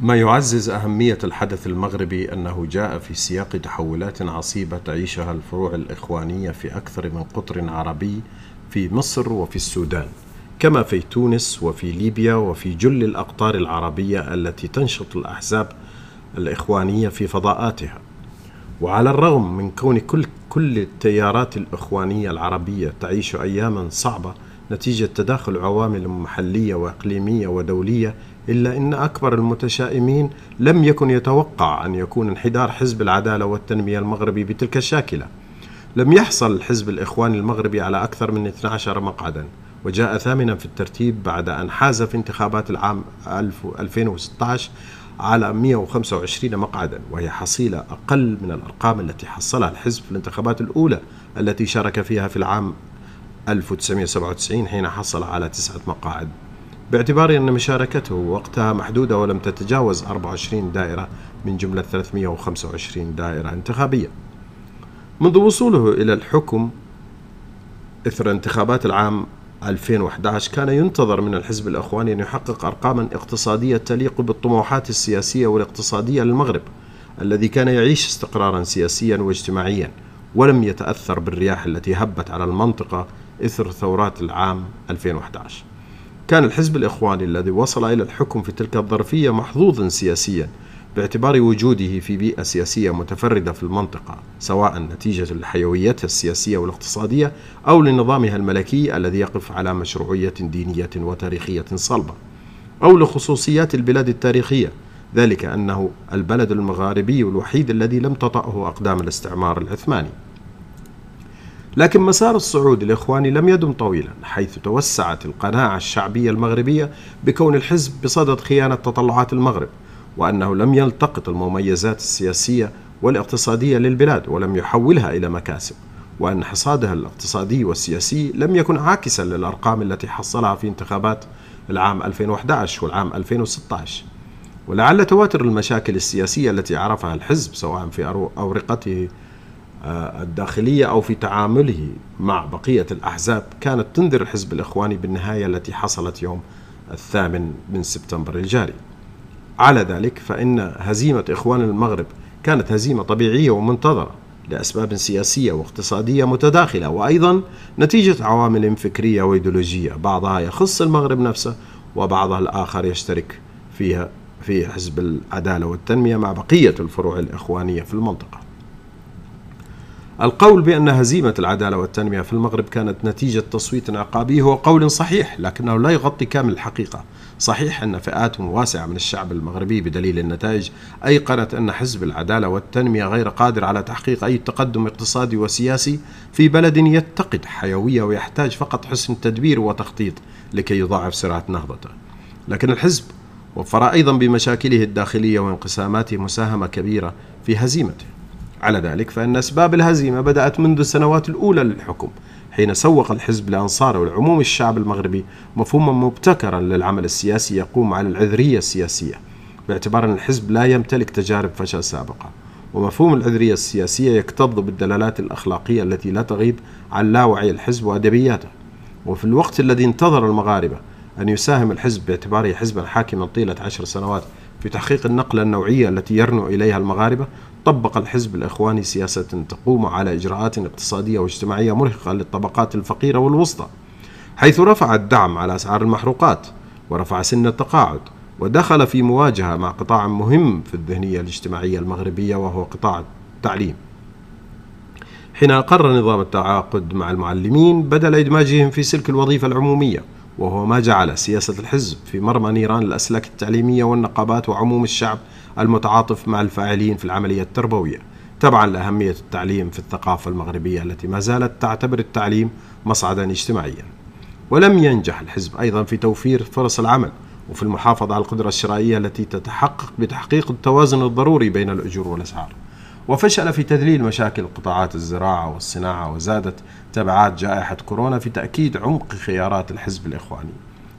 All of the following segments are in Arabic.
ما يعزز أهمية الحدث المغربي أنه جاء في سياق تحولات عصيبة تعيشها الفروع الإخوانية في أكثر من قطر عربي في مصر وفي السودان كما في تونس وفي ليبيا وفي جل الأقطار العربية التي تنشط الأحزاب الإخوانية في فضاءاتها. وعلى الرغم من كون كل كل التيارات الإخوانية العربية تعيش أياما صعبة نتيجة تداخل عوامل محلية وإقليمية ودولية إلا أن أكبر المتشائمين لم يكن يتوقع أن يكون انحدار حزب العدالة والتنمية المغربي بتلك الشاكلة. لم يحصل الحزب الإخواني المغربي على أكثر من 12 مقعدا وجاء ثامنا في الترتيب بعد أن حاز في انتخابات العام 2016 على 125 مقعدا وهي حصيلة أقل من الأرقام التي حصلها الحزب في الانتخابات الأولى التي شارك فيها في العام 1997 حين حصل على تسعة مقاعد. باعتبار أن مشاركته وقتها محدودة ولم تتجاوز 24 دائرة من جملة 325 دائرة انتخابية. منذ وصوله إلى الحكم إثر انتخابات العام 2011 كان ينتظر من الحزب الإخواني أن يحقق أرقاما اقتصادية تليق بالطموحات السياسية والاقتصادية للمغرب الذي كان يعيش استقرارا سياسيا واجتماعيا ولم يتأثر بالرياح التي هبت على المنطقة إثر ثورات العام 2011 كان الحزب الإخواني الذي وصل إلى الحكم في تلك الظرفية محظوظا سياسيا باعتبار وجوده في بيئة سياسية متفردة في المنطقة سواء نتيجة لحيويتها السياسية والاقتصادية أو لنظامها الملكي الذي يقف على مشروعية دينية وتاريخية صلبة أو لخصوصيات البلاد التاريخية. ذلك أنه البلد المغاربي الوحيد الذي لم تطأه أقدام الاستعمار العثماني. لكن مسار الصعود الإخواني لم يدم طويلا حيث توسعت القناعة الشعبية المغربية بكون الحزب بصدد خيانة تطلعات المغرب وأنه لم يلتقط المميزات السياسية والاقتصادية للبلاد ولم يحولها إلى مكاسب وأن حصادها الاقتصادي والسياسي لم يكن عاكسا للأرقام التي حصلها في انتخابات العام 2011 والعام 2016 ولعل تواتر المشاكل السياسية التي عرفها الحزب سواء في أورقته الداخلية أو في تعامله مع بقية الأحزاب كانت تنذر الحزب الإخواني بالنهاية التي حصلت يوم الثامن من سبتمبر الجاري. على ذلك فإن هزيمة إخوان المغرب كانت هزيمة طبيعية ومنتظرة لأسباب سياسية واقتصادية متداخلة وأيضا نتيجة عوامل فكرية وإيديولوجية. بعضها يخص المغرب نفسه وبعضها الآخر يشترك فيها في حزب العدالة والتنمية مع بقية الفروع الإخوانية في المنطقة. القول بأن هزيمة العدالة والتنمية في المغرب كانت نتيجة تصويت عقابي هو قول صحيح لكنه لا يغطي كامل الحقيقة. صحيح أن فئات واسعة من الشعب المغربي بدليل النتائج أيقنت أن حزب العدالة والتنمية غير قادر على تحقيق أي تقدم اقتصادي وسياسي في بلد يتقد حيوية ويحتاج فقط حسن تدبير وتخطيط لكي يضاعف سرعة نهضته. لكن الحزب وفر أيضا بمشاكله الداخلية وانقساماته مساهمة كبيرة في هزيمته. على ذلك فإن أسباب الهزيمة بدأت منذ السنوات الأولى للحكم حين سوق الحزب لأنصاره ولعموم الشعب المغربي مفهوما مبتكرا للعمل السياسي يقوم على العذرية السياسية باعتبار أن الحزب لا يمتلك تجارب فشل سابقة ومفهوم العذرية السياسية يكتظ بالدلالات الأخلاقية التي لا تغيب عن لاوعي الحزب وأدبياته وفي الوقت الذي انتظر المغاربة أن يساهم الحزب باعتباره حزبا حاكما طيلة عشر سنوات في تحقيق النقلة النوعية التي يرنو إليها المغاربة طبق الحزب الإخواني سياسة تقوم على إجراءات اقتصادية واجتماعية مرهقة للطبقات الفقيرة والوسطى حيث رفع الدعم على أسعار المحروقات ورفع سن التقاعد ودخل في مواجهة مع قطاع مهم في الذهنية الاجتماعية المغربية وهو قطاع التعليم. حين أقر نظام التعاقد مع المعلمين بدل إدماجهم في سلك الوظيفة العمومية. وهو ما جعل سياسة الحزب في مرمى نيران الأسلاك التعليمية والنقابات وعموم الشعب المتعاطف مع الفاعلين في العملية التربوية. تبعا لأهمية التعليم في الثقافة المغربية التي ما زالت تعتبر التعليم مصعدا اجتماعيا. ولم ينجح الحزب أيضا في توفير فرص العمل وفي المحافظة على القدرة الشرائية التي تتحقق بتحقيق التوازن الضروري بين الأجور والأسعار. وفشل في تذليل مشاكل قطاعات الزراعة والصناعة وزادت تبعات جائحة كورونا في تأكيد عمق خيارات الحزب الإخواني.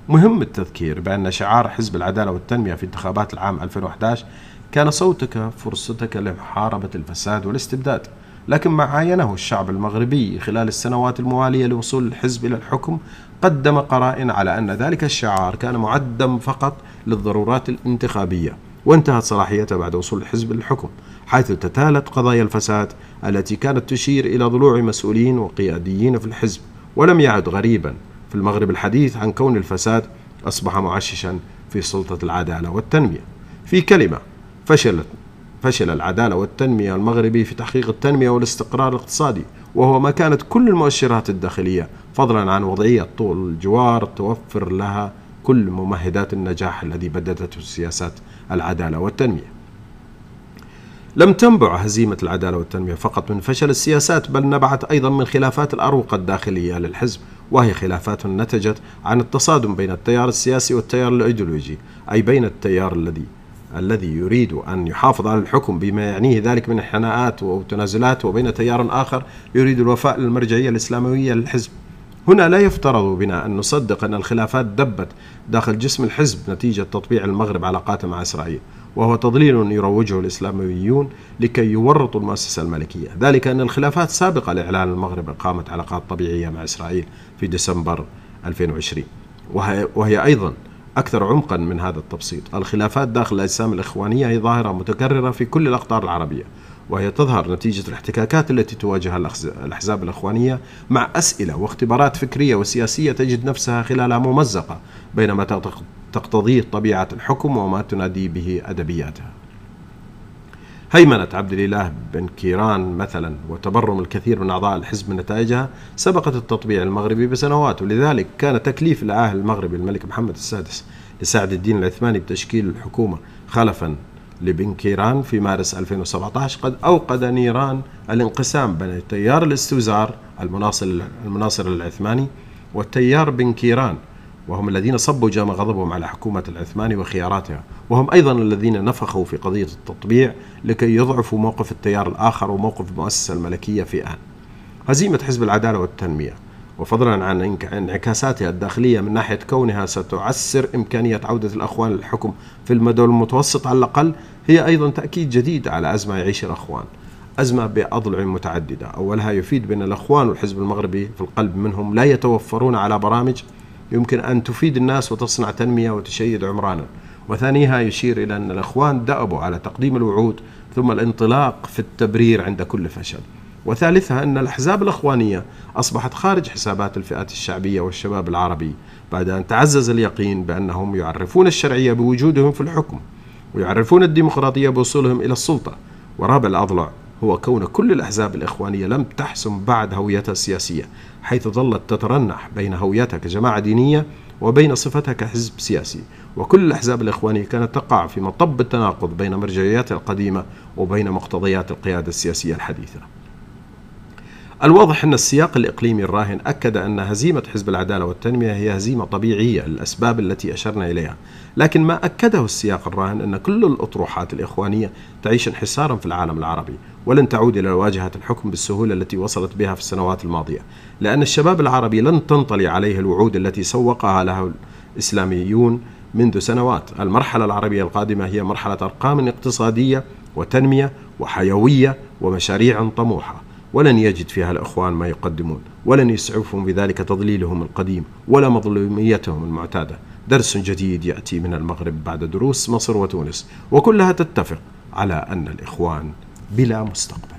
مهم التذكير بأن شعار حزب العدالة والتنمية في انتخابات العام 2011 كان صوتك فرصتك لمحاربة الفساد والاستبداد. لكن ما عاينه الشعب المغربي خلال السنوات الموالية لوصول الحزب إلى الحكم قدم قرائن على أن ذلك الشعار كان معدم فقط للضرورات الانتخابية. وانتهت صلاحيتها بعد وصول الحزب للحكم حيث تتالت قضايا الفساد التي كانت تشير إلى ضلوع مسؤولين وقياديين في الحزب ولم يعد غريبا في المغرب الحديث عن كون الفساد أصبح معششا في سلطة العدالة والتنمية. في كلمة فشلت فشل العدالة والتنمية المغربي في تحقيق التنمية والاستقرار الاقتصادي وهو ما كانت كل المؤشرات الداخلية فضلا عن وضعية طول الجوار توفر لها كل ممهدات النجاح الذي بددته سياسات العدالة والتنمية. لم تنبع هزيمة العدالة والتنمية فقط من فشل السياسات بل نبعت أيضا من خلافات الأروقة الداخلية للحزب وهي خلافات نتجت عن التصادم بين التيار السياسي والتيار الأيديولوجي أي بين التيار الذي الذي يريد أن يحافظ على الحكم بما يعنيه ذلك من حناءات وتنازلات وبين تيار آخر يريد الوفاء للمرجعية الإسلاموية للحزب. هنا لا يفترض بنا أن نصدق أن الخلافات دبت داخل جسم الحزب نتيجة تطبيع المغرب علاقاته مع إسرائيل وهو تضليل يروجه الإسلاميون لكي يورطوا المؤسسة الملكية. ذلك أن الخلافات سابقة لإعلان المغرب إقامة علاقات طبيعية مع إسرائيل في ديسمبر 2020 وهي, وهي أيضا أكثر عمقا من هذا التبسيط. الخلافات داخل الأجسام الإخوانية هي ظاهرة متكررة في كل الأقطار العربية. وهي تظهر نتيجة الاحتكاكات التي تواجهها الأحزاب الإخوانية مع أسئلة واختبارات فكرية وسياسية تجد نفسها خلالها ممزقة بين ما تقتضيه طبيعة الحكم وما تنادي به أدبياتها. هيمنة عبد الإله بن كيران مثلا وتبرم الكثير من أعضاء الحزب من نتائجها سبقت التطبيع المغربي بسنوات ولذلك كان تكليف العاهل المغربي الملك محمد السادس لسعد الدين العثماني بتشكيل الحكومة خلفا لبن كيران في مارس 2017 قد أوقد نيران الانقسام بين تيار الاستوزار المناصر المناصر العثماني والتيار بن كيران وهم الذين صبوا جام غضبهم على حكومة العثماني وخياراتها وهم أيضا الذين نفخوا في قضية التطبيع لكي يضعفوا موقف التيار الآخر وموقف المؤسسة الملكية في آن. هزيمة حزب العدالة والتنمية وفضلا عن انعكاساتها الداخلية من ناحية كونها ستعسر إمكانية عودة الأخوان للحكم في المدى المتوسط على الأقل هي أيضا تأكيد جديد على أزمة يعيش الأخوان أزمة بأضلع متعددة. أولها يفيد بأن الأخوان والحزب المغربي في القلب منهم لا يتوفرون على برامج يمكن أن تفيد الناس وتصنع تنمية وتشيد عمرانا. وثانيها يشير إلى أن الأخوان دأبوا على تقديم الوعود ثم الانطلاق في التبرير عند كل فشل. وثالثها أن الأحزاب الأخوانية أصبحت خارج حسابات الفئات الشعبية والشباب العربي بعد أن تعزز اليقين بأنهم يعرفون الشرعية بوجودهم في الحكم. ويعرفون الديمقراطية بوصولهم إلى السلطة. ورابع الأضلع هو كون كل الأحزاب الإخوانية لم تحسم بعد هويتها السياسية حيث ظلت تترنح بين هويتها كجماعة دينية وبين صفتها كحزب سياسي. وكل الأحزاب الإخوانية كانت تقع في مطب التناقض بين مرجعياتها القديمة وبين مقتضيات القيادة السياسية الحديثة. الواضح أن السياق الإقليمي الراهن أكد أن هزيمة حزب العدالة والتنمية هي هزيمة طبيعية للأسباب التي أشرنا إليها. لكن ما أكده السياق الراهن أن كل الأطروحات الإخوانية تعيش انحسارا في العالم العربي ولن تعود إلى واجهة الحكم بالسهولة التي وصلت بها في السنوات الماضية لأن الشباب العربي لن تنطلي عليه الوعود التي سوقها له الإسلاميون منذ سنوات. المرحلة العربية القادمة هي مرحلة أرقام اقتصادية وتنمية وحيوية ومشاريع طموحة. ولن يجد فيها الإخوان ما يقدمون ولن يسعفهم بذلك تضليلهم القديم ولا مظلوميتهم المعتادة. درس جديد يأتي من المغرب بعد دروس مصر وتونس وكلها تتفق على أن الإخوان بلا مستقبل.